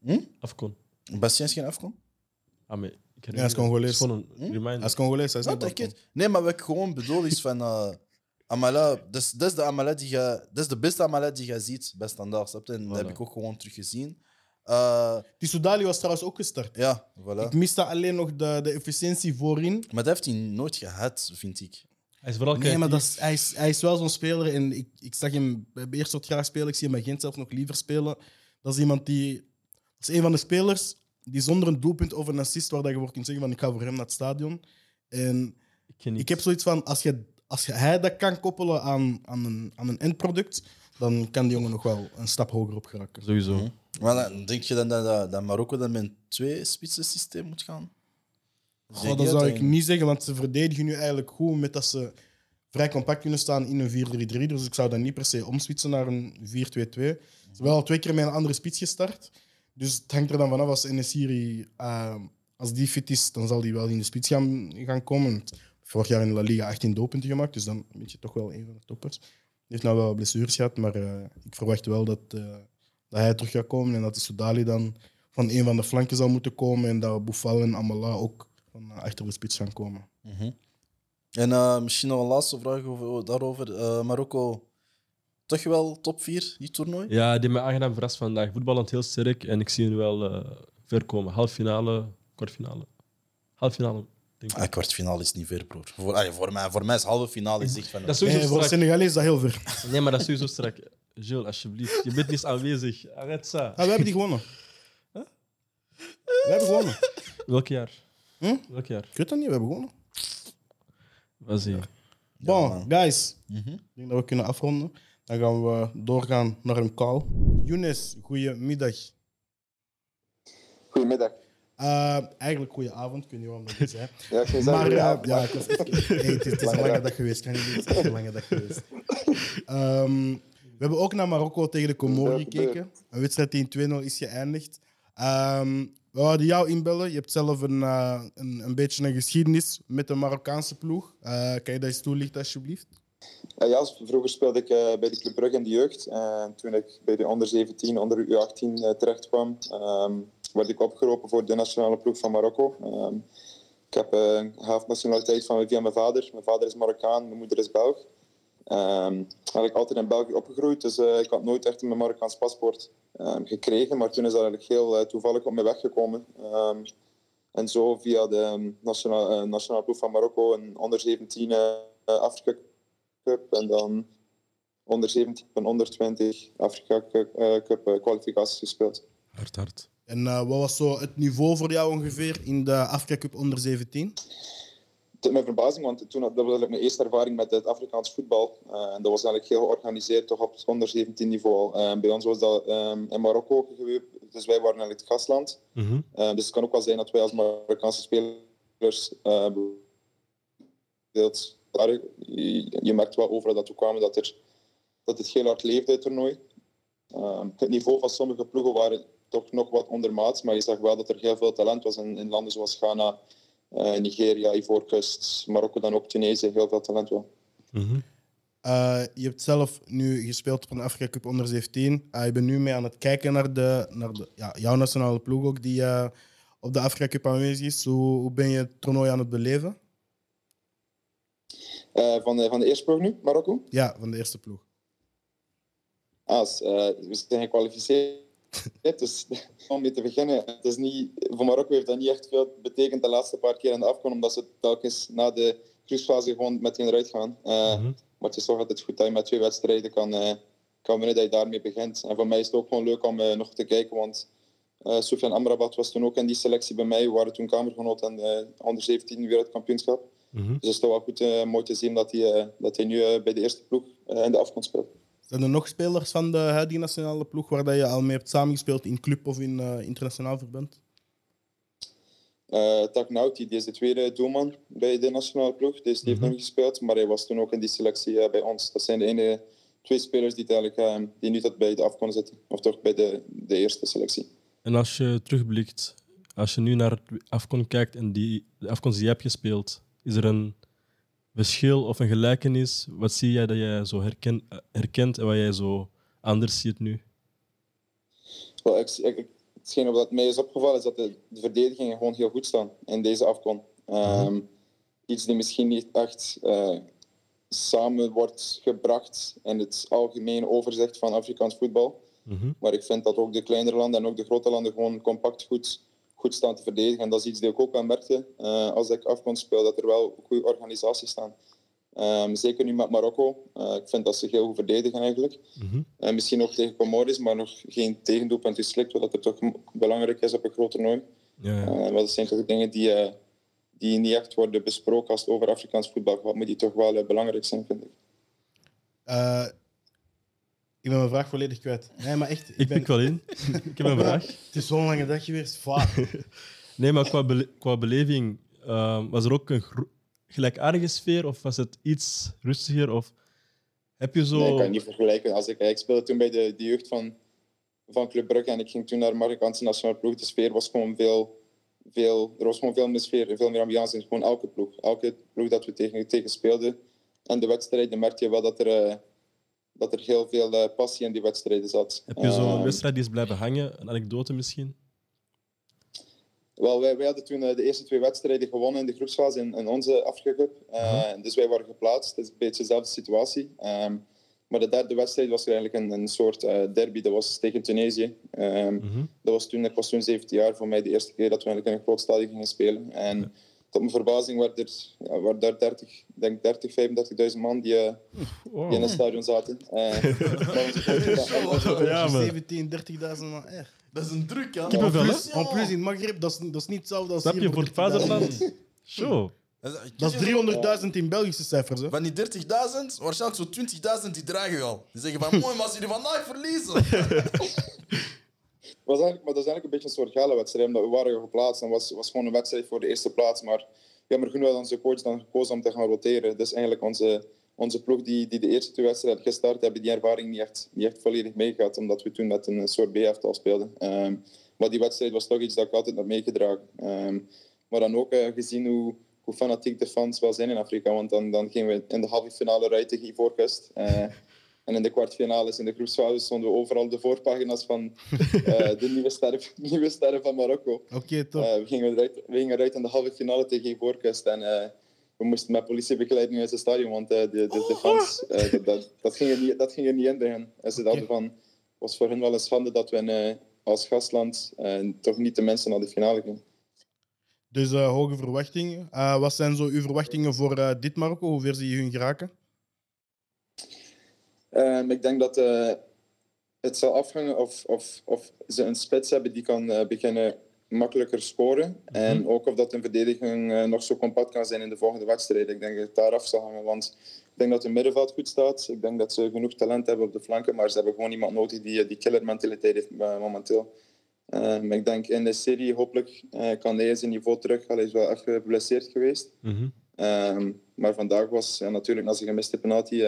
Hm? Afcon. Bastien is geen afkom? Ah, maar ik hij is Congolees. Is een Hm? Hij is Congolees, hij is Ja, niet denk Balkan. het. Nee, maar wat ik gewoon bedoel is van... eh, Amala, dat is, dat is de Amala die je... Dat is de beste Amala die je ziet bij Standaard, snap je? En dat heb ik ook gewoon teruggezien. Eh Die Soudali was trouwens ook gestart. ja, voilà. Ik miste alleen nog de, de efficiëntie voorin. Maar dat heeft hij nooit gehad, vind ik. Hij is vooral Nee, maar dat is, hij, is, hij is wel zo'n speler. En ik, ik zag hem bij Beerschot graag spelen. Ik zie hem bij Gent zelf nog liever spelen. Dat is iemand die... Dat is een van de spelers die zonder een doelpunt of een assist, waar dat je voor kunt zeggen van ik ga voor hem naar het stadion. En Ik, ken niet. ik heb zoiets van, als, je, als je, hij dat kan koppelen aan, aan, een, aan een eindproduct, dan kan die jongen nog wel een stap hoger op geraken. Sowieso. Mhm. Maar dan denk je dan dat, dat, dat Marokko dan met een twee-spitsen systeem moet gaan? Goh, Denk dat zou dat? ik niet zeggen, want ze verdedigen nu eigenlijk goed met dat ze vrij compact kunnen staan in een 4-3-3. Dus ik zou dan niet per se omswitchen naar een 4-2-2. Ze hebben al twee keer met een andere spits gestart. Dus het hangt er dan vanaf als Enesiri uh, als die fit is, dan zal die wel in de spits gaan, gaan komen. Vorig jaar in de La Liga 18 doelpunten gemaakt, dus dan ben je toch wel een van de toppers. Heeft nou wel blessures gehad, maar eh, ik verwacht wel dat, eh, dat hij terug gaat komen en dat de Soudali dan van een van de flanken zal moeten komen en dat Boufal en Amala ook van eh, achter de spits gaan komen. En eh, misschien nog een laatste vraag over, daarover. Eh, Marokko, toch wel top 4, die toernooi? Ja, die me aangenaam verrast vandaag. Voetballend heel sterk en ik zie hen wel eh, ver komen. Halffinale, kwartfinale. Halffinale, denk ik. Ah, kwartfinale is niet ver, broer. Voor, allee, voor, mij, voor mij is halve finale is echt van... Dat is voor strak. Senegal is dat heel ver. Nee, maar dat is sowieso strak. Jules, alsjeblieft. Je bent niet aanwezig. Arrête ça. Ah, we hebben die gewonnen. We hebben gewonnen. Welk jaar? Hm? Welk jaar? Ik weet dat niet, we hebben gewonnen. Was Bon, man. guys. Mhm. Ik denk dat we kunnen afronden. Dan gaan we doorgaan naar een call. Younes, goedemiddag. Goedemiddag. Uh, eigenlijk goede avond, ik weet niet waarom dat is. Hè. *laughs* Ja, ik zeggen, Maar eh, ja, ik was *laughs* het is, het is een Lange dag. geweest. Kan niet het is een lange dag geweest. We hebben ook naar Marokko tegen de Comoren gekeken. Een wedstrijd die in 2-0 is geëindigd. Ehm, we hadden jou inbellen. Je hebt zelf een, eh, een, een beetje een geschiedenis met de Marokkaanse ploeg. Kan je dat eens toelichten, alsjeblieft? Ja, vroeger speelde ik bij de Club Brugge in de jeugd. En toen ik bij de onder 17, onder U18 eh, terecht kwam, ehm, werd ik opgeroepen voor de nationale ploeg van Marokko. Ehm, ik heb eh, een half nationaliteit van via mijn vader. Mijn vader is Marokkaan, mijn moeder is Belg. Ehm eigenlijk altijd in België opgegroeid, dus eh, ik had nooit echt een Marokkaans paspoort ehm, gekregen. Maar toen is dat eigenlijk heel eh, toevallig op mijn weg gekomen. Ehm, en zo via de nationale, nationale ploeg van Marokko een onder 17 eh, Afrika Cup en dan onder 17 en onder 20 Afrika Cup, kwalificaties gespeeld. Hard, hard. En eh, wat was zo het niveau voor jou ongeveer in de Afrika Cup onder 17? Tot mijn verbazing, want toen had, dat was eigenlijk mijn eerste ervaring met het Afrikaans voetbal. Eh, en dat was eigenlijk heel georganiseerd, toch op het onder 17 niveau. Eh, bij ons was dat ehm, in Marokko gebeurd, dus wij waren eigenlijk het gastland. Mhm. Eh, dus het kan ook wel zijn dat wij als Marokkaanse spelers uh, daar, je, je merkt wel overal dat we kwamen dat, er, dat het heel hard leefde, het toernooi. Het niveau van sommige ploegen waren toch nog wat ondermaats, maar je zag wel dat er heel veel talent was in, in landen zoals Ghana, eh, Nigeria, Ivoorkust, Marokko, dan ook Tunesië, heel veel talent wel. Mhm. Eh, je hebt zelf nu gespeeld op een Afrika Cup onder 17. Eh, je bent nu mee aan het kijken naar, de, naar de, ja, jouw nationale ploeg ook, die eh, op de Afrika Cup aanwezig is. Hoe, hoe ben je het toernooi aan het beleven? Eh, van, de, van de eerste ploeg nu, Marokko? Ja, van de eerste ploeg. Als, eh, we zijn gekwalificeerd. *laughs* dus *laughs* om mee te beginnen, het is niet, voor Marokko heeft dat niet echt veel betekend de laatste paar keer in de afkomst, omdat ze telkens na de groepsfase gewoon meteen eruit gaan. Eh, Mhm. Maar het is toch altijd goed dat je met twee wedstrijden kan, eh, kan winnen, dat je daarmee begint. En voor mij is het ook gewoon leuk om eh, nog te kijken, want uh, Soufiane Amrabat was toen ook in die selectie bij mij. We waren toen kamergenoot aan de onder 17 wereldkampioenschap. Mhm. Dus het is toch wel goed uh, mooi te zien dat hij, uh, dat hij nu uh, bij de eerste ploeg uh, in de afkomst speelt. Zijn er nog spelers van de huidige nationale ploeg waar dat je al mee hebt samengespeeld in club of in uh, internationaal verband? Uh, Taknauti, die is de tweede doelman bij de nationale ploeg. Dus die heeft nog niet gespeeld, maar hij was toen ook in die selectie uh, bij ons. Dat zijn de enige twee spelers die, eigenlijk, uh, die nu tot bij de afkomst zitten. Of toch bij de, de eerste selectie. En als je terugblikt, als je nu naar het afkomst kijkt en die, de afkomst die je hebt gespeeld, is er een verschil of een gelijkenis? Wat zie jij dat jij zo herken, herkent en wat jij zo anders ziet nu? Well, ik, ik, hetgeen wat mij is opgevallen is dat de, de verdedigingen gewoon heel goed staan in deze afkomst. Um, iets die misschien niet echt uh, samen wordt gebracht in het algemeen overzicht van Afrikaans voetbal. Mhm. Maar ik vind dat ook de kleinere landen en ook de grote landen gewoon compact goed, goed staan te verdedigen. En dat is iets die ik ook wel merkte uh, als ik afkomst speel, dat er wel goede organisaties staan. Um, zeker nu met Marokko. Uh, ik vind dat ze heel goed verdedigen eigenlijk. Uh, misschien ook tegen Comoris, maar nog geen tegendoelpunt geslikt, wat er toch belangrijk is op een groot toernooi. Ja, ja. Uh, maar dat zijn toch dingen die, uh, die niet echt worden besproken als het over Afrikaans voetbal gaat, maar die toch wel uh, belangrijk zijn, vind ik. Ik ben mijn vraag volledig kwijt. Nee, maar echt. Ik pik wel in. *laughs* ik heb een vraag. Het is zo'n lange dag geweest. Fuck. *laughs* Nee, maar qua, bele- qua beleving, uh, was er ook een gelijkaardige sfeer of was het iets rustiger? Of heb je zo... Nee, ik kan je niet vergelijken. Als ik, ik speelde toen bij de, de jeugd van, van Club Brugge en ik ging toen naar de Marokkaanse nationale ploeg. De sfeer was gewoon veel, veel, er was gewoon veel meer sfeer en veel meer ambiance in gewoon elke ploeg. Elke ploeg dat we tegen, tegen speelden. En de wedstrijden merkte je wel dat er, eh, dat er heel veel eh, passie in die wedstrijden zat. Heb je zo'n Ehm, wedstrijd die is blijven hangen? Een anekdote misschien? Wel, wij, wij hadden toen eh, de eerste twee wedstrijden gewonnen in de groepsfase in, in onze Afrika-cup. Eh, Dus wij waren geplaatst. Het is een beetje dezelfde situatie. Ehm, maar de derde wedstrijd was eigenlijk een, een soort derby. Dat was tegen Tunesië. Ehm, Mhm. dat was toen, ik was toen 17 jaar, voor mij de eerste keer dat we eigenlijk in een groot stadion gingen spelen. En tot mijn verbazing waren er, ja, waren daar 30, ik denk 30, 35.000 man die, eh, Wow. die in het stadion zaten. Eh, *laughs* grote- Ja, man. 17, 30.000 man. Echt. Dat is een druk, ja. Kippenvel, hè? En plus. En plus in het Maghreb, dat is, dat is niet hetzelfde als Snap hier je, voor het vaderland? Show. *laughs* Dat Dat is 300.000 in Belgische cijfers. Hè? Van die 30.000, waarschijnlijk zo'n 20.000 die dragen al. Die zeggen van, *laughs* mooi, maar als jullie vandaag verliezen. Was eigenlijk, maar dat is eigenlijk een beetje een soort gala-wedstrijd, omdat we waren geplaatst. En was, was gewoon een wedstrijd voor de eerste plaats. Maar jammer genoeg had onze coach dan gekozen om te gaan roteren. Dus eigenlijk onze, onze ploeg die, die de eerste twee wedstrijden gestart, hebben die ervaring niet echt, niet echt volledig meegehad. Omdat we toen met een soort B-elftal speelden. Ehm, maar die wedstrijd was toch iets dat ik altijd heb meegedragen. Ehm, maar dan ook eh, gezien hoe, hoe fanatiek de fans wel zijn in Afrika. Want dan, dan gingen we in de halve finale rijden tegen Ivoorkust. Eh, en in de kwartfinales, in de groepsfase, stonden we overal de voorpagina's van eh, *laughs* de nieuwe sterren, *laughs* nieuwe sterren van Marokko. Oké, top. Eh, we, gingen eruit, we gingen eruit in de halve finale tegen Ivoorkust. En eh, we moesten met politiebegeleiding uit het stadion, want de, de, de fans, eh, dat, dat, dat, ging er niet, dat ging er niet in. En ze dachten van, het was voor hen wel een schande dat we als gastland toch niet de mensen naar de finale gingen. Dus hoge verwachtingen. Wat zijn zo uw verwachtingen voor dit Marokko? Hoe ver zie je hun geraken? Ehm, ik denk dat eh, het zal afhangen of, of, of ze een spits hebben die kan eh, beginnen makkelijker scoren. En ook of dat een verdediging eh, nog zo compact kan zijn in de volgende wedstrijd. Ik denk dat het daar af zal hangen. Want ik denk dat het middenveld goed staat. Ik denk dat ze genoeg talent hebben op de flanken. Maar ze hebben gewoon iemand nodig die die killer mentaliteit heeft momenteel. Ehm, ik denk in de serie hopelijk kan hij zijn niveau terug. Hij is wel echt geblesseerd geweest. Mhm. Ehm, maar vandaag was ja, natuurlijk na zijn gemiste penalty...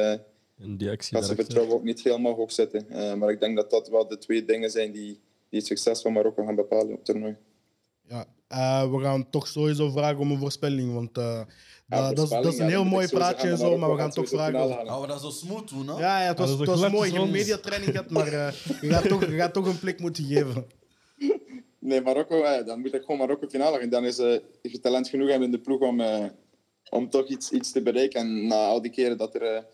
En die actie gaat zijn daarachter. vertrouwen ook niet helemaal hoog zitten. Eh, maar ik denk dat dat wel de twee dingen zijn die, die het succes van Marokko gaan bepalen op het toernooi. Ja. Eh, we gaan toch sowieso vragen om een voorspelling. Want eh, dat, dat, is, dat is een heel mooi praatje en zo, maar we gaan toch vragen. Gaan we dat zo smooth doen, hè? Ja, ja, het was, dat is het was mooi. Je hebt een mediatraining gehad, maar je, gaat toch, je gaat toch een plek moeten geven. *laughs* Nee, Marokko, eh, dan moet ik gewoon Marokko finale gaan. Dan is eh, je talent genoeg hebben in de ploeg om, eh, om toch iets, iets te bereiken. En na al die keren dat er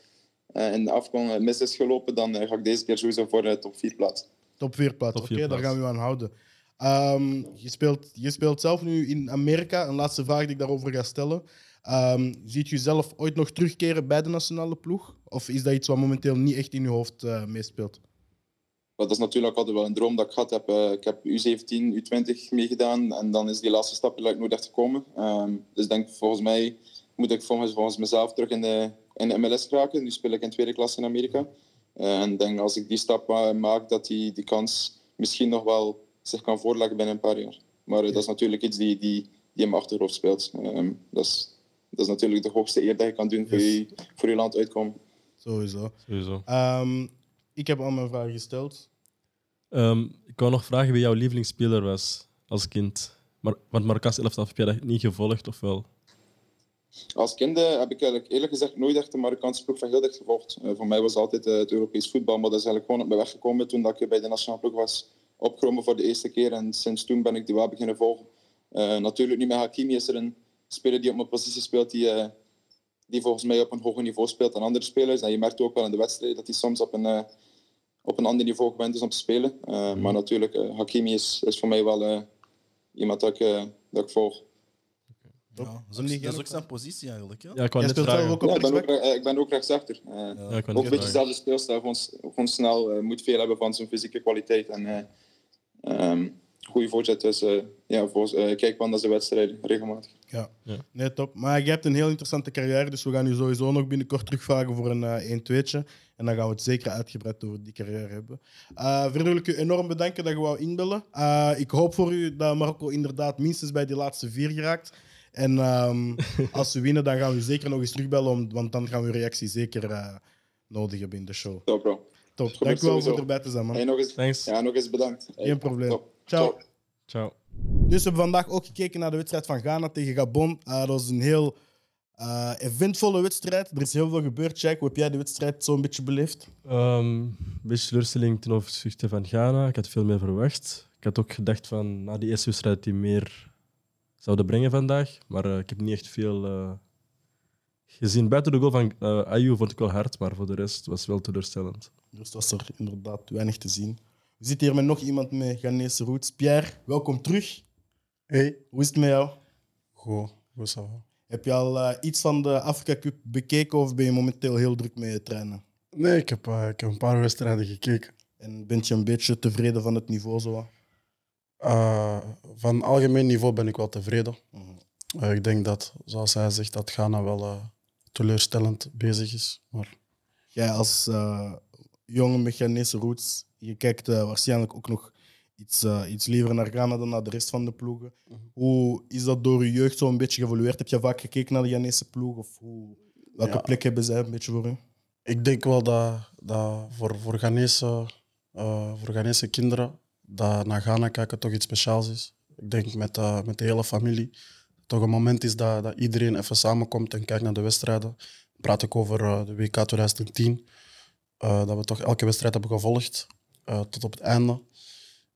in de afkom eh, mis is gelopen, dan eh, ga ik deze keer sowieso voor de top 4 plaats. Top 4 plaats, oké, daar gaan we u aan houden. Ehm, je, speelt, je speelt zelf nu in Amerika. Een laatste vraag die ik daarover ga stellen. Ehm, ziet u zelf ooit nog terugkeren bij de nationale ploeg? Of is dat iets wat momenteel niet echt in uw hoofd eh, meespeelt? Dat is natuurlijk altijd wel een droom dat ik gehad heb. Eh, ik heb U17, U20 meegedaan en dan is die laatste stap eigenlijk nooit echt gekomen. Ehm, dus ik denk volgens mij moet ik volgens, volgens mezelf terug in de, in de MLS geraken. Nu speel ik in tweede klasse in Amerika. Eh, en denk als ik die stap maak, dat die, die kans misschien nog wel zich kan voorleggen binnen een paar jaar. Maar eh, dat is natuurlijk iets die, die, die in mijn achterhoofd speelt. Ehm, dat, is, dat is natuurlijk de hoogste eer dat je kan doen voor, Yes. je, voor je land uitkomen. Sowieso. Sowieso. Ehm, ik heb al mijn vragen gesteld. Ehm, ik wou nog vragen wie jouw lievelingsspeler was als kind. Maar, want Marokkaanse elftal heb jij dat niet gevolgd, of wel? Als kind heb ik eigenlijk eerlijk gezegd nooit echt de Marokkaanse ploeg van heel dicht gevolgd. Eh, voor mij was altijd eh, het Europees voetbal, maar dat is eigenlijk gewoon op mijn weg gekomen toen dat ik bij de nationale ploeg was opgenomen voor de eerste keer. En sinds toen ben ik die wel beginnen volgen. Eh, natuurlijk nu met Hakimi is er een speler die op mijn positie speelt, die, die volgens mij op een hoger niveau speelt dan andere spelers. En je merkt ook wel in de wedstrijd dat hij soms op een, op een ander niveau gewend is om te spelen. Eh, Maar natuurlijk, Hakimi is, is voor mij wel iemand dat ik, dat ik volg. Ja, dat, is ook, dat is genoeg. ook zijn positie eigenlijk. Ja? Ja, ik net vragen. ook op Ja, ik, ben ook, eh, ik ben ook rechtsachter. Eh, Ja, wou ook een beetje vragen. dezelfde speelstijl, gewoon, snel, eh, moet veel hebben van zijn fysieke kwaliteit. En eh ehm, goede voorzet, dus ja, voor, eh, kijk wel naar zijn wedstrijden regelmatig. Ja. Ja. nee, top. Maar je hebt een heel interessante carrière, dus we gaan u sowieso nog binnenkort terugvragen voor een eh 1-2'tje. En dan gaan we het zeker uitgebreid over die carrière hebben. Eh verder wil ik u enorm bedanken dat je wou inbellen. Eh, ik hoop voor u dat Marokko inderdaad minstens bij die laatste vier geraakt. En ehm, *laughs* als we winnen, dan gaan we zeker nog eens terugbellen, om- want dan gaan we uw reactie zeker eh, nodig hebben in de show. Top, bro. Top. Dank u wel voor erbij te zijn, man. Hey, nog, eens, Thanks. ja, nog eens bedankt. Hey, Geen probleem. top. Ciao. Ciao. Dus we hebben vandaag ook gekeken naar de wedstrijd van Ghana tegen Gabon. Eh, dat was een heel eh, eventvolle wedstrijd. Er is heel veel gebeurd. Jack, hoe heb jij de wedstrijd zo'n beetje beleefd? Ehm, Een beetje teleurstelling ten opzichte van Ghana. Ik had veel meer verwacht. Ik had ook gedacht van na die eerste wedstrijd die meer zouden brengen vandaag. Maar eh, ik heb niet echt veel eh, gezien. Buiten de goal van eh Ayew vond ik wel hard, maar voor de rest was het wel teleurstellend. Dus was er inderdaad weinig te zien. We zitten hier met nog iemand met Ghanese roots. Pierre, welkom terug. Hey, Hoe is het met jou? goed, goed zo. Heb je al iets van de Afrika Cup bekeken of ben je momenteel heel druk met je trainen? Nee, ik heb, eh, ik heb een paar wedstrijden gekeken. En ben je een beetje tevreden van het niveau zo? Eh, van algemeen niveau ben ik wel tevreden. Mhm. Eh, ik denk dat, zoals hij zegt, dat Ghana wel eh, teleurstellend bezig is. Maar Jij als jongen met Ghanese roots, je kijkt waarschijnlijk ook nog iets, iets liever naar Ghana dan naar de rest van de ploegen. Hoe is dat door je jeugd zo een beetje geëvolueerd? Heb je vaak gekeken naar de Ghanese ploeg? Of hoe, welke Ja. plek hebben zij een beetje voor u? ik denk wel dat, dat voor, voor, Ghanese, voor Ghanese kinderen dat naar Ghana kijken toch iets speciaals is. Ik denk met, eh, met de hele familie. Toch een moment is dat, dat iedereen even samenkomt en kijkt naar de wedstrijden. Praat ik over eh, de WK 2010. eh, dat we toch elke wedstrijd hebben gevolgd eh, tot op het einde.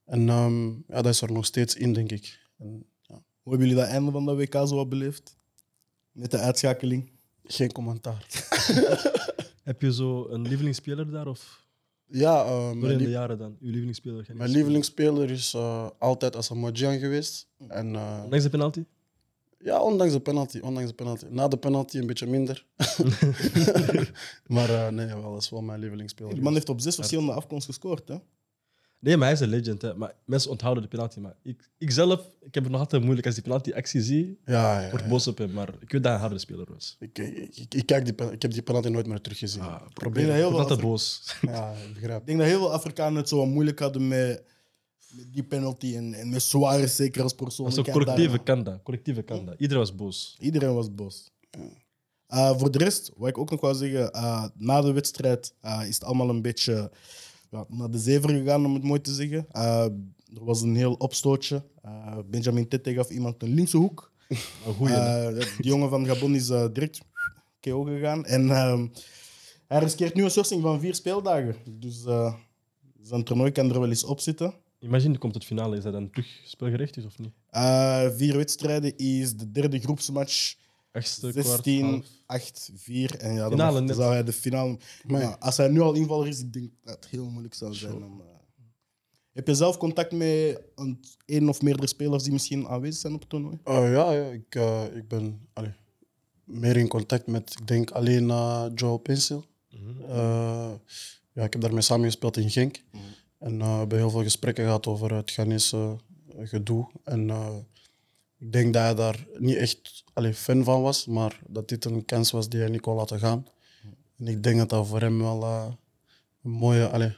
En ehm, ja, dat is er nog steeds in, denk ik. En, ja, Hoe hebben jullie dat einde van dat WK zo wat beleefd? Met de uitschakeling? geen commentaar. *laughs* *laughs* Heb je zo een lievelingsspeler daar? Of Ja, eh, door mijn, in de jaren dan? Uw lievelingsspeler? mijn lievelingsspeler is eh, altijd Asamoah geweest. En, eh, Ondanks de penalty? Ja, ondanks de penalty. Ondanks de penalty. Na de penalty een beetje minder. *laughs* *laughs* maar eh, nee, wel, dat is wel mijn lievelingsspeler. Die man heeft op zes verschillende afkomsten gescoord. Hè? Nee, maar hij is een legend. Hè. Maar mensen onthouden de penalty. Maar ik, ik zelf, ik heb het nog altijd moeilijk als die penalty-actie zie. Ja, ja, Word ja. boos op hem, maar ik weet dat hij een harde speler was. Ik, ik, ik, ik kijk die, ik heb die penalty nooit meer teruggezien. Ah, Ik Probeer. dat Ik heel veel altijd boos. *laughs* Ja, ik begrijp. Ik denk dat heel veel Afrikanen het zo moeilijk hadden met, met die penalty en, en met Suarez zeker als persoon. Maar zo collectieve kanda. Collectieve kanda. Iedereen was boos. Iedereen was boos. Uh, voor de rest, wat ik ook nog wou zeggen, uh, na de wedstrijd uh, is het allemaal een beetje ja, naar de zever gegaan, om het mooi te zeggen. Uh, er was een heel opstootje. Uh, Benjamin Tete gaf iemand een linkse hoek. *laughs* Een goeie. Uh, die jongen van Gabon is direct KO gegaan. En hij riskeert nu een schorsing van vier speeldagen. Dus zijn toernooi kan er wel eens op zitten. Imagine, komt het finale. Is dat dan terug spelgerecht of niet? Vier wedstrijden is de derde groepsmatch. Achtste, kwart, 16, half. 8, 4. En ja, dan, Finale dan net. zou hij de finale. Maar Ja, als hij nu al invaller is, ik denk dat het heel moeilijk zou zijn. Om, uh... Heb je zelf contact met een, één of meerdere spelers die misschien aanwezig zijn op het toernooi? Eh, ja, ja ik, eh, ik ben allee, meer in contact met, ik denk alleen uh, Joe Pencil. Mhm. Eh, ja, ik heb daarmee samengespeeld in Genk. En eh, we hebben heel veel gesprekken gehad over het Ghanese eh, gedoe. En eh, ik denk dat hij daar niet echt allee, fan van was, maar dat dit een kans was die hij niet kon laten gaan. En ik denk dat dat voor hem wel eh, een, mooie, allee,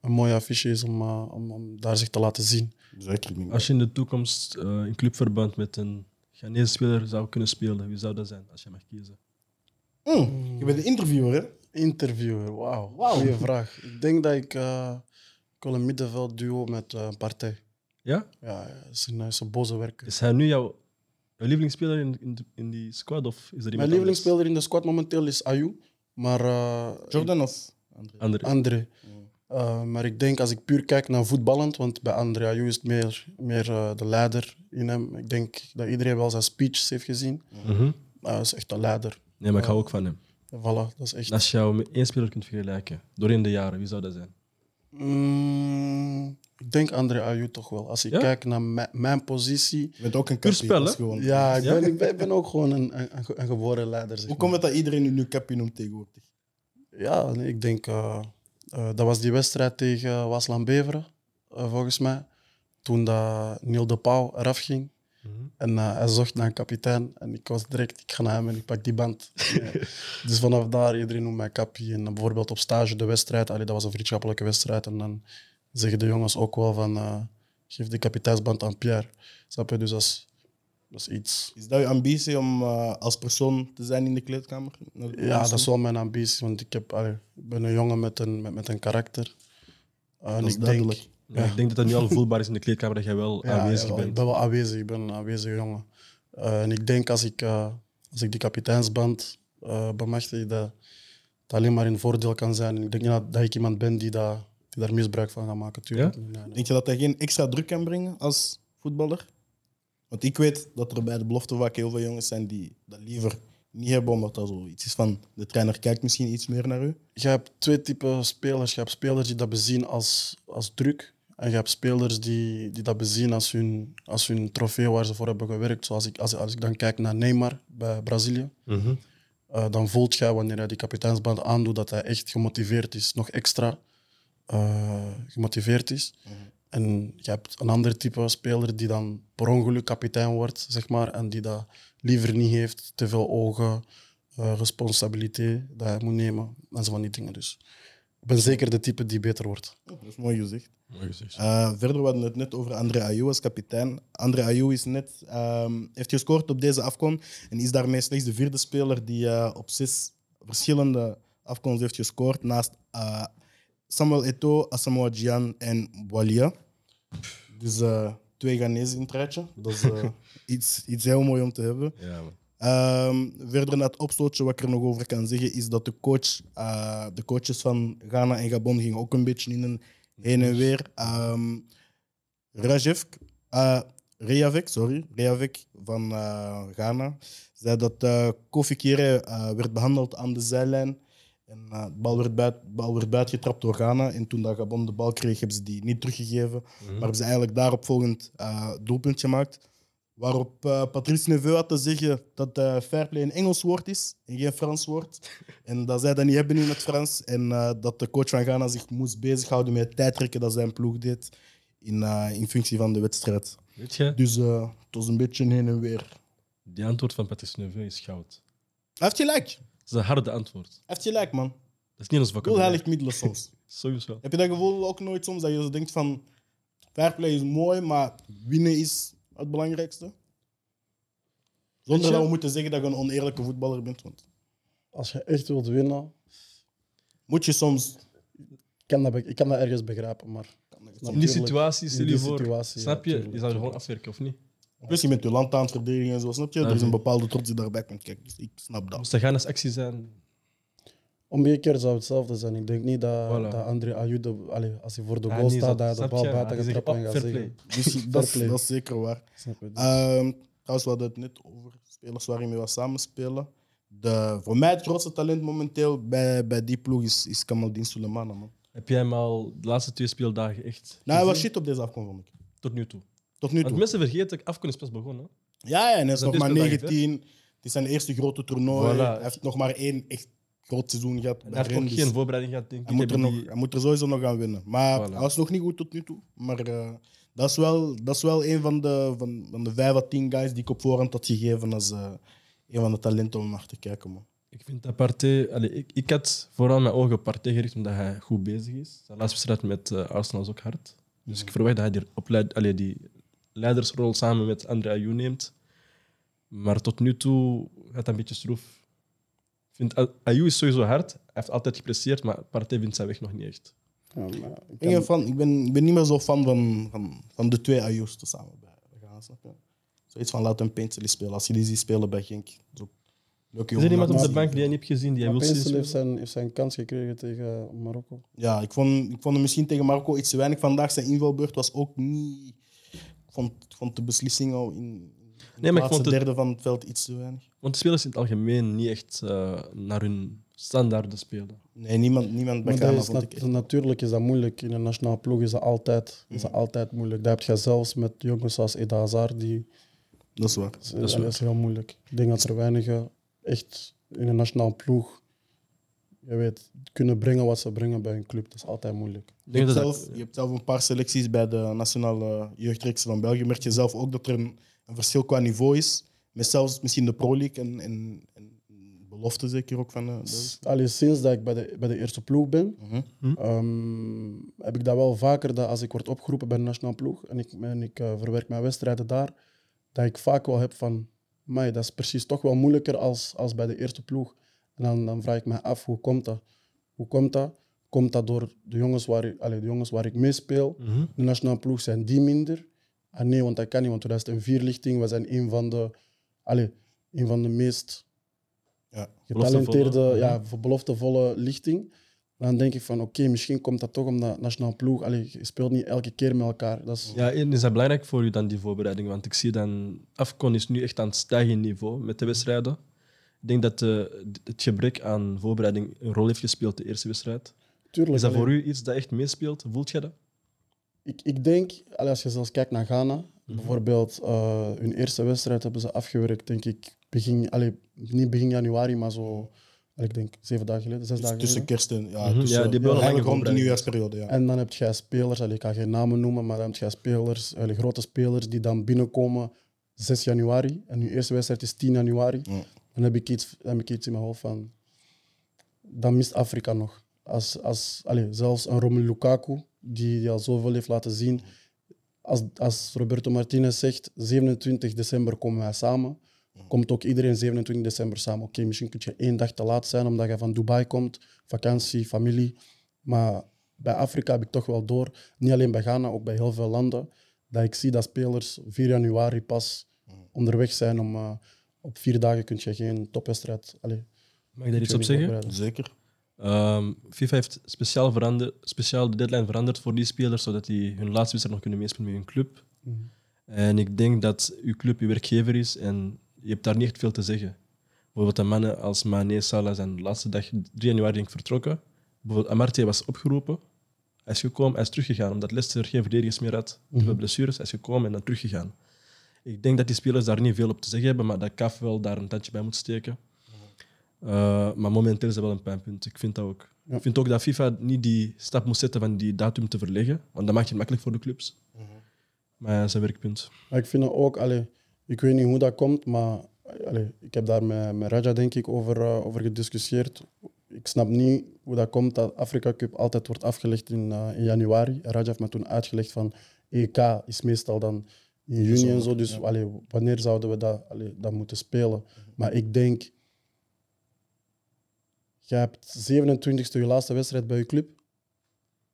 een mooie affiche is om, eh, om, om daar zich te laten zien. Zeker niet. Als je in de toekomst eh, in clubverband met een Ghanese speler zou kunnen spelen, wie zou dat zijn als je mag kiezen? Mm, je bent de interviewer, hè? Interviewer, wauw. Wauw. Goeie vraag. Ik denk dat ik, eh, ik wil een middenveldduo met eh, een partij. Ja? Ja, het is een, is een boze werker. Is hij nu jouw, lievelingsspeler in, in, de- in die squad? Of is er iemand Mijn lievelingsspeler in de squad momenteel is Ayu. Maar eh, Jordan of André? André. André. Eh, maar ik denk als ik puur kijk naar voetballend, want bij André Ayew is het meer, meer eh, de leider in hem. Ik denk dat iedereen wel zijn speeches heeft gezien. Mhm. Hij is echt een leider. Nee, maar ik hou ook van hem. Voilà, dat is echt. Als je jou met één speler kunt vergelijken, doorheen de jaren, wie zou dat zijn? Mm, ik denk André Ayew toch wel. Als ik Ja? kijk naar mijn, positie. Je bent ook een kampioen, gewoon. Ja, ik ben, ik ben, ik ben ook gewoon een, een, een ge- een geboren leider. Zeg Hoe komt het dat iedereen u nu kampioen noemt tegenwoordig? Ja, nee, ik denk, eh, eh, dat was die wedstrijd tegen Waasland Beveren, eh, volgens mij. Toen dat Neil de Pauw eraf ging. En eh, hij zocht naar een kapitein. En ik was direct, ik ga naar hem en ik pak die band. *laughs* Ja. Dus vanaf daar, iedereen noemt mij kappie. En bijvoorbeeld op stage de wedstrijd, allee, dat was een vriendschappelijke wedstrijd. En dan zeggen de jongens ook wel van, eh, geef de kapiteinsband aan Pierre. Snap je? Dus dat is, dat is iets... Is dat je ambitie om eh, als persoon te zijn in de kleedkamer? Ja, dat is wel mijn ambitie, want ik, heb, allee, ik ben een jongen met een, met, met een karakter. Eh, en Dat is ik denk, duidelijk. Ja, ik denk dat dat nu al voelbaar is in de kleedkamer dat jij wel Ja, aanwezig ja, bent. Ik ben wel aanwezig, ik ben een aanwezig jongen. Eh, en ik denk als ik, eh, als ik die kapiteinsband eh bemachtig, dat het alleen maar een voordeel kan zijn. En ik denk niet dat, dat ik iemand ben die, dat, daar misbruik van gaat maken. Tuurlijk. niet. Nee, nee. Denk je dat dat geen extra druk kan brengen als voetballer? Want ik weet dat er bij de belofte vaak heel veel jongens zijn die dat liever niet hebben, omdat dat zoiets is van de trainer kijkt misschien iets meer naar u. Je hebt twee typen spelers. Je hebt spelers die dat bezien als, als druk. En je hebt spelers die, die dat bezien als hun, als hun trofee waar ze voor hebben gewerkt. Zoals ik, als, als ik dan kijk naar Neymar bij Brazilië. Mhm. Eh, dan voelt je wanneer hij die kapiteinsband aandoet dat hij echt gemotiveerd is, nog extra eh, gemotiveerd is. En je hebt een ander type speler die dan per ongeluk kapitein wordt, zeg maar, en die dat liever niet heeft, te veel ogen, eh, responsabiliteit dat hij moet nemen en zo van die dingen. Dus ik ben zeker de type die beter wordt. Dat is mooi gezegd. Mooi gezegd. Eh, verder, we hadden het net over André Ayou als kapitein. André Ayou is net, ehm, heeft gescoord op deze afkon en is daarmee slechts de vierde speler die eh, op zes verschillende afkons heeft gescoord, naast eh, Samuel Eto'o, Asamoah Gyan en Boalia. Dus eh, twee Ghanese in het rijtje. Dat is eh, *laughs* iets, iets heel mooi om te hebben. Ja. Ehm, verder naar het opstootje, wat ik er nog over kan zeggen, is dat de, coach, eh, de coaches van Ghana en Gabon gingen ook een beetje in een heen en weer. Ehm Rajev, sorry, van Ghana zei dat Kofi Kere werd behandeld aan de zijlijn. En eh, de bal werd, buit, bal werd buitengetrapt door Ghana. En toen dat Gabon de bal kreeg, hebben ze die niet teruggegeven. Maar hebben ze eigenlijk daarop volgend eh, doelpunt gemaakt. Waarop eh, Patrice Neveu had te zeggen dat uh, fairplay een Engels woord is en geen Frans woord. *laughs* en dat zij dat niet hebben in het Frans. En dat de coach van Ghana zich moest bezighouden met het tijdrekken dat zijn ploeg deed in, in functie van de wedstrijd. Weet je, Dus het was een beetje heen en weer. die antwoord van Patrice Neveu is goud. Hij heeft gelijk. Is een harde antwoord. heeft gelijk, man. Dat is niet ons Heel vocabulaire. heilig middelen *laughs* soms. Sowieso. Heb je dat gevoel ook nooit soms dat je zo denkt van fairplay is mooi, maar winnen is het belangrijkste? Zonder dat we moeten zeggen dat je een oneerlijke voetballer bent. Want Als je echt wilt winnen, moet je soms. ik kan dat, ik kan dat ergens begrijpen, maar... In die situatie, stel die je voor. situatie, snap je? tuurlijk, je zou gewoon afwerken, of niet? Plus je bent je land aan het verdedigen en zo, snap je? Er is Mhm. een bepaalde trots die daarbij komt kijken. Dus ik snap dat. Moest dat gaan als actie zijn? Omgekeerd zou het hetzelfde zijn. Ik denk niet dat, Voilà. dat André Ayew, de- allee, als hij voor de Ja, goal staat, dat hij de bal je? buiten Hij gaat trappen en gaat zeggen. Dus dat, is, play. dat is zeker waar. Snap je? Dus- Ehm, trouwens, we hadden het net over spelers waarin we wat samenspelen. De, voor mij het grootste talent momenteel bij, bij die ploeg is, is Kamaldin Sulemana. Man. Heb jij hem al de laatste twee speeldagen echt Nou, hij was shit op deze afkomst, vond ik. Tot nu toe. Tot nu Want toe. mensen vergeten dat Afcon is pas begonnen. Ja, ja, en hij is Dat nog is maar wel dagen 19. Het is zijn eerste grote toernooi. Voilà. Hij heeft nog maar één echt groot seizoen gehad. Bij hij heeft ook Rennes. geen voorbereiding gehad, denk ik. hij, moet er nog, hij moet er sowieso nog gaan winnen. Maar Voilà. hij was nog niet goed tot nu toe. Maar eh, dat, is wel, dat is wel een van de, van, van de vijf à tien guys die ik op voorhand had gegeven als eh, een van de talenten om naar te kijken. Man. Ik vind dat Partey... Allee, ik, ik had vooral mijn ogen op Partey gericht omdat hij goed bezig is. Zijn laatste wedstrijd met eh, Arsenal is ook hard. Dus ik verwacht dat hij die, opleid, allee, die leidersrol samen met André Ayew neemt. Maar tot nu toe gaat het een beetje stroef. Ik vind A- Ayew is sowieso hard. Hij heeft altijd gepresteerd, maar Partey vindt zijn weg nog niet echt. Ja, ik Ik, kan- ben fan, ik, ben, ik ben niet meer zo fan van, van, van de twee Ayus te samen? Zoiets van laat een Paintley spelen. Als je die ziet spelen bij Genk. Zo Is er iemand op de bank die je niet hebt gezien, die wil zien? heeft zijn, heeft zijn kans gekregen tegen Marokko. Ja, ik vond, ik vond hem misschien tegen Marokko iets te weinig. Vandaag zijn invalbeurt was ook niet... Ik vond, ik vond de beslissing al in, in ik de laatste vond het- derde van het veld iets te weinig. Want de spelers in het algemeen niet echt eh, naar hun standaarden spelen. Nee, niemand, niemand bij Maar Ghana vond ik echt. natuurlijk is dat moeilijk. In een nationale ploeg is dat altijd, is dat altijd moeilijk. Dat heb je zelfs met jongens als Eda Hazard. Die, Dat is waar. dat is, Dat is dat is heel moeilijk. Ik denk dat er weinigen echt in een nationale ploeg je weet, kunnen brengen wat ze brengen bij een club. Dat is altijd moeilijk. Ik Je hebt, zelf, je hebt zelf een paar selecties bij de nationale jeugdreeks van België. Merk je zelf ook dat er een, een verschil qua niveau is. Met zelfs misschien de Pro League en, en, en belofte zeker ook van de, de- Allee, sinds dat ik bij de, bij de eerste ploeg ben, Mhm. ehm, heb ik dat wel vaker dat als ik word opgeroepen bij de nationale ploeg en ik, en ik eh, verwerk mijn wedstrijden daar, dat ik vaak wel heb van, "Amai, dat is precies toch wel moeilijker als, als bij de eerste ploeg. En dan, dan vraag ik me af, hoe komt dat? Hoe komt dat? komt dat door de jongens waar ik, allee, de jongens waar ik mee speel. Mhm. De nationale ploeg zijn die minder. Ah, nee, want dat kan niet, want 2004 lichting, we zijn een van de, allee, een van de meest Ja. getalenteerde, Beloftevolle, ja, voor beloftevolle lichting. Dan denk ik van, oké, misschien komt dat toch omdat nationale ploeg, je speelt niet elke keer met elkaar. Dat is, Ja, en is dat belangrijk voor u dan, die voorbereiding? Want ik zie dan... Afcon is nu echt aan het stijgen niveau met de wedstrijden. Ik denk dat eh, het gebrek aan voorbereiding een rol heeft gespeeld de eerste wedstrijd. tuurlijk, Is dat voor u iets dat echt meespeelt? Voelt je dat? Ik, ik denk, als je zelfs kijkt naar Ghana, Mhm. bijvoorbeeld eh, hun eerste wedstrijd hebben ze afgewerkt, denk ik, begin, allee, niet begin januari, maar zo, ik denk zeven dagen geleden, zes Dus dagen tussen geleden. kerst en... Ja, Mhm. tussen, Ja, die hebben wel een eigenlijk rond de nieuwjaarsperiode, ja. En dan heb je spelers, allee, ik ga geen namen noemen, maar dan heb je spelers, allee, grote spelers die dan binnenkomen 6 januari en hun eerste wedstrijd is 10 januari. Ja. Dan heb ik iets, heb ik iets in mijn hoofd van, dan mist Afrika nog. Als, als, allee, zelfs een Romelu Lukaku, die, die al zoveel heeft laten zien. Als, als Roberto Martinez zegt, 27 december komen wij samen, komt ook iedereen 27 december samen. Oké, misschien kun je één dag te laat zijn omdat je van Dubai komt, vakantie, familie. Maar bij Afrika heb ik toch wel door, niet alleen bij Ghana, ook bij heel veel landen, dat ik zie dat spelers 4 januari pas onderweg zijn om eh, op vier dagen kun je geen topwedstrijd. Allee, Mag ik daar iets op je zeggen? Zeker. Ehm, FIFA heeft speciaal, verander, speciaal de deadline veranderd voor die spelers, zodat die hun laatste wedstrijd nog kunnen meespelen met hun club. Mhm. En ik denk dat uw club uw werkgever is en je hebt daar niet echt veel te zeggen. Bijvoorbeeld de mannen als Mane, Salah zijn de laatste dag 3 januari denk ik vertrokken. Bijvoorbeeld Amartey was opgeroepen. Hij is gekomen, hij is teruggegaan, omdat Leicester geen verdedigers meer had. Veel blessures, hij is gekomen en dan teruggegaan. Ik denk dat die spelers daar niet veel op te zeggen hebben, maar dat CAF wel daar een tandje bij moet steken. Uh, maar momenteel is dat wel een pijnpunt. Ik vind dat ook. Ja. Ik vind ook dat FIFA niet die stap moet zetten van die datum te verleggen, want dat maakt het makkelijk voor de clubs. Maar dat is een werkpunt. Maar ik vind ook, allee, ik weet niet hoe dat komt, maar allee, ik heb daar met, met Raja denk ik over, eh, over gediscussieerd. Ik snap niet hoe dat komt dat Afrika Cup altijd wordt afgelegd in, eh, in januari. Raja heeft me toen uitgelegd van EK is meestal dan in juni en zo. Dus allee, wanneer zouden we dat, allee, dat moeten spelen? Maar ik denk, je hebt 27e je laatste wedstrijd bij je club.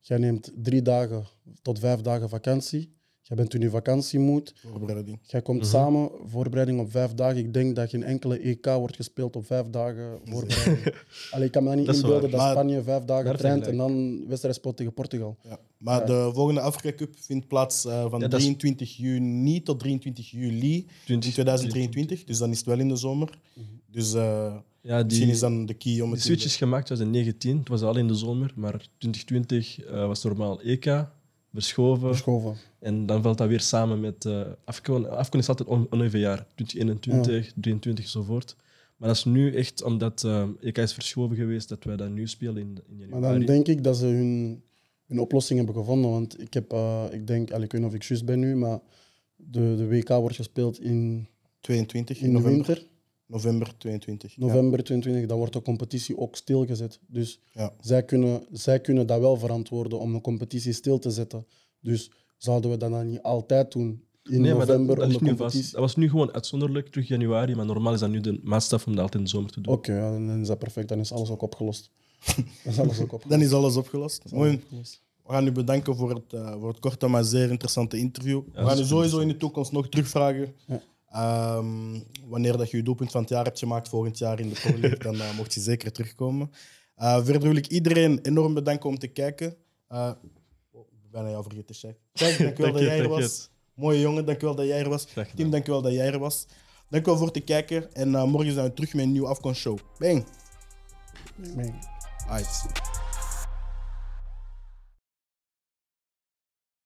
Jij neemt drie dagen tot vijf dagen vakantie. Jij bent in je vakantiemoed. Voorbereiding. Jij komt samen, voorbereiding op vijf dagen. Ik denk dat geen enkele EK wordt gespeeld op vijf dagen *laughs* voorbereiding. Allee, ik kan me dat niet Dat inbeelden waar. dat Spanje vijf dagen traint en dan wedstrijd speelt tegen Portugal. Ja. Maar de volgende Afrika Cup vindt plaats eh, van Ja, dat is- 23 juni tot 23 juli in 20, 2023. Dus dan is het wel in de zomer. Dus eh, Ja, misschien is die, dan de key om die het switch is gemaakt 2019. Het was al in de zomer, maar 2020 eh, was normaal EK, verschoven. Verschoven. En dan valt dat weer samen met eh Afcon. Afcon is altijd on- oneven jaar. 2021, 23 enzovoort. Maar dat is nu echt omdat eh EK is verschoven geweest dat wij dat nu spelen in, in Maar januari. dan denk ik dat ze hun, hun oplossing hebben gevonden. Want ik, heb, eh, ik denk, ik weet niet of ik juist ben nu, maar de, de WK wordt gespeeld in, 22 in de november. winter. November 22. Ja. November 22, dan wordt de competitie ook stilgezet. Dus Ja. zij, kunnen, zij kunnen dat wel verantwoorden om een competitie stil te zetten. Dus zouden we dat dan niet altijd doen in nee, maar dat, november dat, om ligt de nu vast. competitie? dat was nu gewoon uitzonderlijk terug januari, maar normaal is dat nu de maatstaf om dat altijd in de zomer te doen. Oké, ja, dan is dat perfect. Dan is alles ook opgelost. *laughs* dan is alles ook opgelost. Dan is alles opgelost. alles Mooi. opgelost. We gaan u bedanken voor het, eh, voor het korte, maar zeer interessante interview. we gaan u sowieso in de toekomst nog terugvragen. Ja. Ehm, wanneer dat je je doelpunt van het jaar hebt gemaakt volgend jaar in de Pro League, dan eh, mocht je zeker terugkomen. Eh, verder wil ik iedereen enorm bedanken om te kijken. Eh, oh, ik ben bijna jou vergeten, Shaq. *laughs* Kijk, dankjewel Dank dat jij er was. Mooie jongen, dankjewel dat jij er was. Tim, dankjewel dat jij er was. Dankjewel voor het kijken. En eh, morgen zijn we terug met een nieuwe Afcon Show. Bang! Nee. Aight.